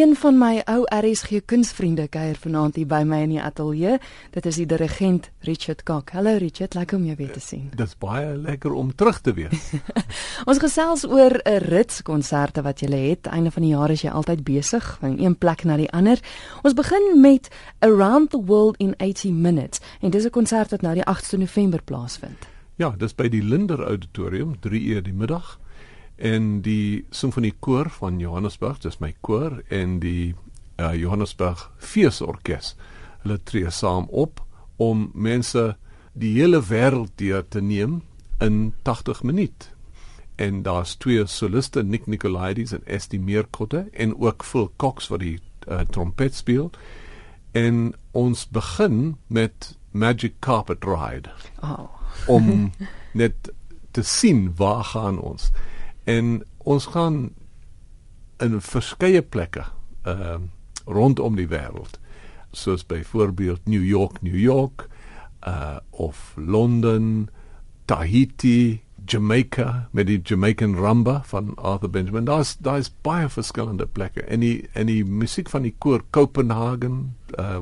Een van my ou RSG kunsvriende kuier vanaand hier by my in die ateljee. Dit is die dirigent Richard Kok. Hallo Richard, lekker om jou weer te sien. Dit is baie lekker om terug te wees. Ons gesels oor 'n rits konserte wat jy het. Einde van die jaar is jy altyd besig van een plek na die ander. Ons begin met Around the World in 80 Minutes en dis 'n konsert wat nou die 8de November plaasvind. Ja, dis by die Linder Auditorium, 3 uur die middag en die simfoniekoor van Johannesburg, dis my koor en die uh, Johannesburg Feesorkes. Hulle tree saam op om mense die hele wêreld deur te neem in 80 minute. En daar's twee soliste, Nick Nicolaides en Esti Meerkotte en ook Phil Cox wat die uh, trompet speel. En ons begin met Magic Carpet Ride. Oh. om net te sien waar gaan ons en ons gaan in verskeie plekke uh rondom die wêreld soos byvoorbeeld New York, New York uh of Londen, Tahiti, Jamaica met die Jamaican rumba van Arthur Benjamin. Daar's daar's baie verskillende plekke en die en die musiek van die koor Copenhagen, uh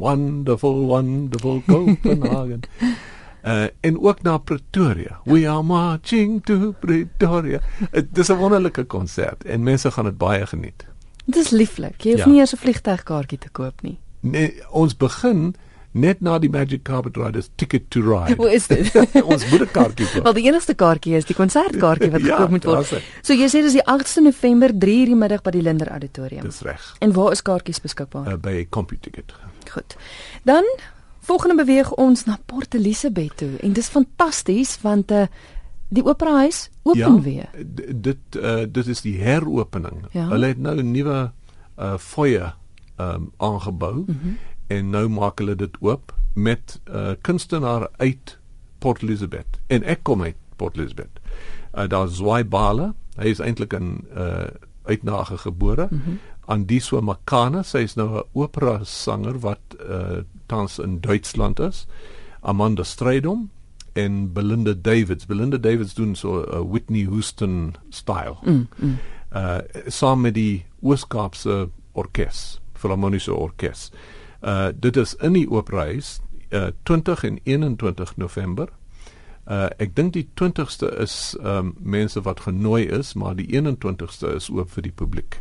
wonderful wonderful Copenhagen. Uh, en ook na Pretoria. We are marching to Pretoria. Dit is 'n wonderlike konsert en mense gaan dit baie geniet. Dit is lieflik. Jy hoef ja. nie eers 'n vliegtuigkaartjie te koop nie. Nee, ons begin net na die Magic Carpet Riders Ticket to Ride. Hoe is dit? ons moet 'n kaartjie koop. Wel die enigste kaartjie is die konsertkaartjie wat Ja, gekoop moet word. So jy sê dis die 8de November 3:00 die middag by die Linder Auditorium. Dis reg. En waar is kaartjies beskikbaar? Uh, by CompuTicket. Goed. Dan volgende beweeg ons na Port Elizabeth toe en dis fantasties want uh, die operahuis open weer. d- dit uh, dit is die heropening. Ja. Hulle het nou 'n nuwe uh foyer um aangebou mm -hmm. en nou maak hulle dit oop met uh kunstenaars uit Port Elizabeth. En ek kom uit Port Elizabeth. Uh daar's Zwai Bala, hy is eintlik in uh uitnage gebore. Mm -hmm. Andiso Makana, sy is nou 'n opera sanger wat uh tans in Duitsland is. Amanda Strydom en Belinda Davids. Belinda Davids doen so 'n uh, Whitney Houston style. Mm, mm. Uh saam met die Ooskaapse orkes, Filharmoniese orkes. Uh dit is in die operahuis uh 20 en 21 November. Uh ek dink die 20ste is um mense wat genooi is, maar die 21ste is oop vir die publiek.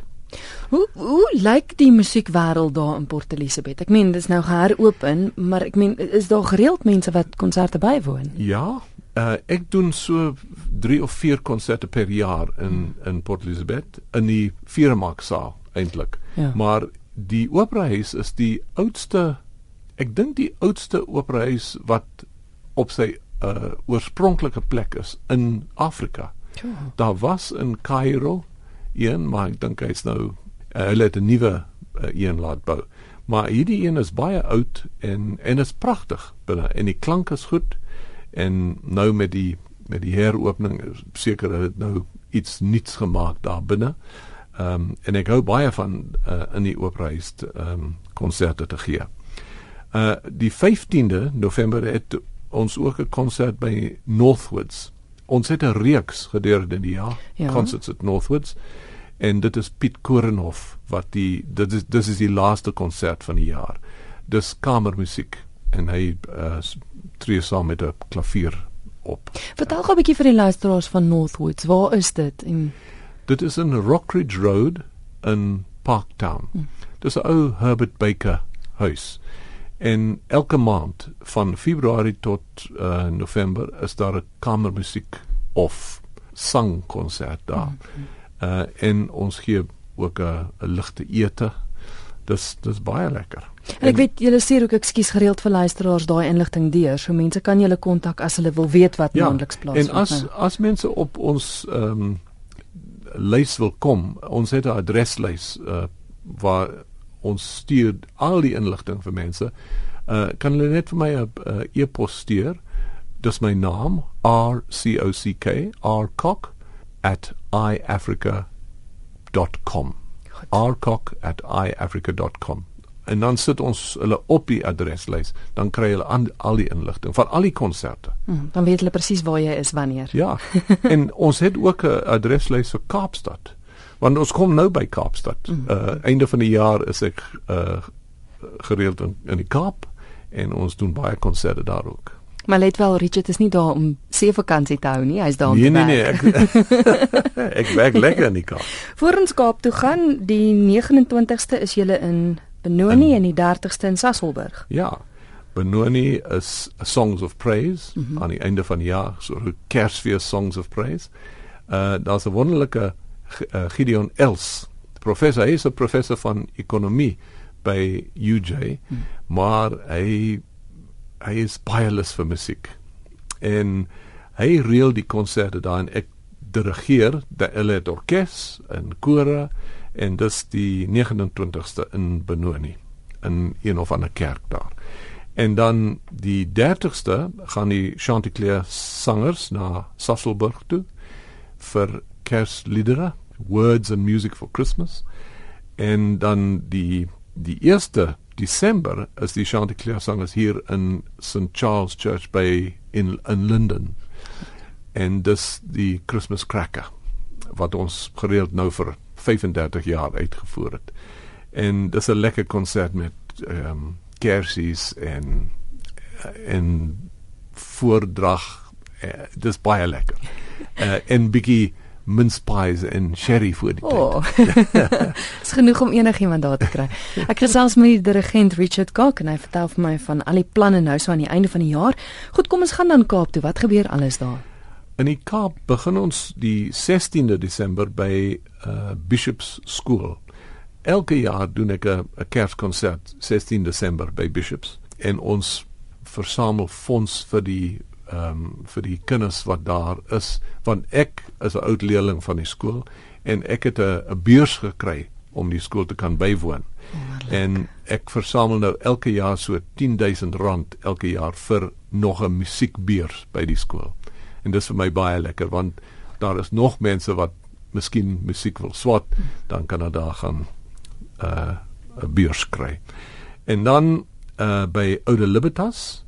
Hoe hoe lyk die musiekwêreld daar in Port Elizabeth? Ek meen dis nou geheropen, maar ek meen is daar gereeld mense wat konserte bywoon? Ja, uh, ek doen so 3 of 4 konserte per jaar in in Port Elizabeth in die Viermarksaal eintlik. Ja. Maar die operahuis is die oudste ek dink die oudste operahuis wat op sy uh, oorspronklike plek is in Afrika. Ja. Daar was in Kaïro een, maar ek dink hy's nou uh, hulle het 'n nuwe uh, een laat bou. Maar hierdie een is baie oud en en is pragtig binne en die klank is goed en nou met die met die heropening seker hulle het nou iets nuuts gemaak daar binne. Ehm um, en ek hou baie van uh, in die operahuis ehm um, konserte te gee. Uh die 15de November het ons ook 'n konsert by Northwoods. Ons het 'n reeks gedurende die jaar Ja. concerts at Northwoods en dit is Piet Korenhof wat die dit is dis is die laaste konsert van die jaar. Dis kamermusiek en hy uh, tree saam met 'n klavier op. Vertel gou 'n bietjie vir die luisteraars van Northwoods. Waar is dit? En Dit is in Rockridge Road in Parktown. Hm. Dis 'n ou Herbert Baker huis. En elke maand van Februarie tot uh, November is daar 'n kamermusiek of sangkonsert daar. Uh en ons gee ook 'n ligte ete. Dis dis baie lekker. En ek weet julle stuur ook ekskuus gereeld vir luisteraars daai inligting deur, so mense kan julle kontak as hulle wil weet wat maandeliks plaasvind. En as nou. as mense op ons ehm um, lys wil kom, ons het 'n adreslys uh waar ons stuur al die inligting vir mense. Uh kan hulle net vir my 'n uh, e-pos stuur. Dis my naam R C O C K R Cock iafrica.com. Goed. rcock@iafrica.com. En dan sit ons hulle op die adreslys, dan kry hulle aan, al die inligting van al die konserte. Hm, dan weet hulle presies waar jy is wanneer. Ja. en ons het ook 'n adreslys vir Kaapstad Want ons kom nou by Kaapstad. Mm. Uh einde van die jaar is ek uh gereeld in, in die Kaap en ons doen baie konserte daar ook. Maar let wel Richard is nie daar om see vakansie te hou nie. Hy's daar om nee, te werk. Nee nee, ek ek werk lekker in die Kaap. Voor ons Kaap toe gaan, die 29ste is jy in Benoni en die 30ste in Sasolburg. Ja. Benoni is Songs of Praise mm -hmm. aan die einde van die jaar, so Kersfees Songs of Praise. Uh daar's 'n wonderlike Gideon Els. Professor, hy is 'n professor van ekonomie by UJ, mm. maar hy hy is baie lus vir musiek. En hy reël die konserte daar en ek dirigeer die Ellet Orkes en kore en dis die 29ste in Benoni in een of ander kerk daar. En dan die 30ste gaan die Chanticleer sangers na Sasselburg toe vir Kersliedere, Words and Music for Christmas. En dan die die 1ste Desember is die Chanticleer sangers hier in St Charles Church by in in London. En dis die Christmas cracker wat ons gereeld nou vir 35 jaar uitgevoer het. En dis 'n lekker konsert met ehm um, kersies en en voordrag. Uh, dis baie lekker. Uh, en bietjie mince pies en sherry voor die oh. tyd. Dis genoeg om enigiemand daar te kry. Ek gesels met die dirigent Richard Kok en hy vertel vir my van al die planne nou so aan die einde van die jaar. Goed, kom ons gaan dan Kaap toe. Wat gebeur alles daar? In die Kaap begin ons die 16de Desember by uh, Bishops School. Elke jaar doen ek 'n Kerskonsert 16 Desember by Bishops en ons versamel fonds vir die ehm um, vir die kinders wat daar is want ek is 'n oud leerling van die skool en ek het 'n beurs gekry om die skool te kan bywoon. Oh, en ek versamel nou elke jaar so 10000 rand elke jaar vir nog 'n musiekbeurs by die skool en dis vir my baie lekker want daar is nog mense wat miskien musiek wil swat dan kan hulle daar gaan 'n uh, 'n beurs kry. En dan uh, by Oude Libertas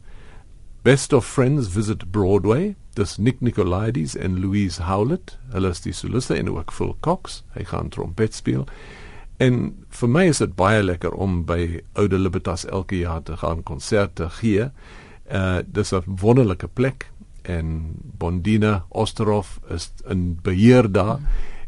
Best of Friends visit Broadway. Dis Nick Nicolaides en Louise Howlett. Hulle is die soliste en ook Phil Cox. Hy gaan trompet speel. En vir my is dit baie lekker om by Oude Libertas elke jaar te gaan konserte gee. Uh dis 'n wonderlike plek en Bondina Osterhof is in beheer daar hmm.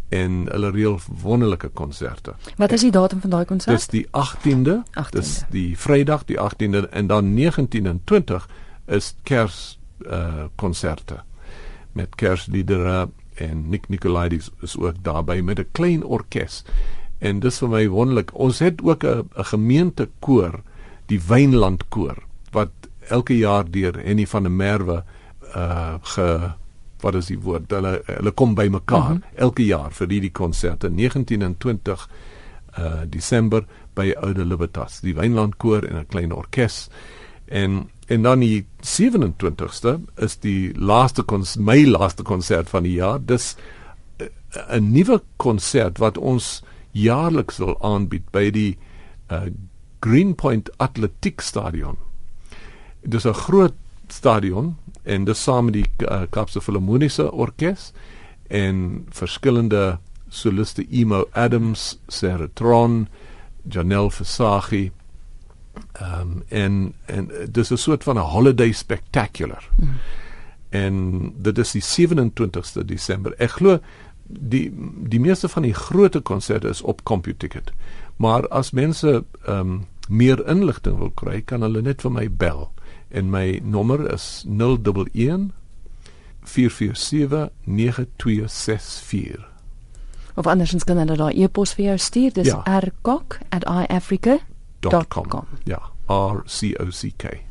en hulle reël wonderlike konserte. Wat is die datum van daai konsert? Dis die 18de. 18de. Dis die Vrydag die 18de en dan 19 en 20 is Kers uh konserte met Kersliedere en Nick Nicolaides is ook daarby met 'n klein orkes. En dis vir my wonderlik. Ons het ook 'n gemeentekoor, die Wynland koor wat elke jaar deur Henny van der Merwe uh ge wat is die woord hulle hulle kom by mekaar mm -hmm. elke jaar vir hierdie konserte 19 en 20 uh Desember by Oude Libertas die Wynland koor en 'n klein orkes en en dan die 27ste is die laaste my laaste konsert van die jaar dis uh, 'n nuwe konsert wat ons jaarliks wil aanbied by die uh Greenpoint Atletiek Stadion dis 'n groot stadion en dis saam met die uh, Kaapse Filharmoniese Orkees en verskillende soliste Emo Adams, Sarah Tron, Janelle Versace. Ehm um, en en dis 'n soort van 'n holiday spectacular. Mm. En dit is die 27ste Desember. Ek glo die die meeste van die groot konserte is op CompuTicket. Maar as mense ehm um, meer inligting wil kry, kan hulle net vir my bel en my nommer is 011 447 9264 of andersins kan hulle daar e-pos vir jou stuur dis ja. Dot com. com. Yeah, R C O C K.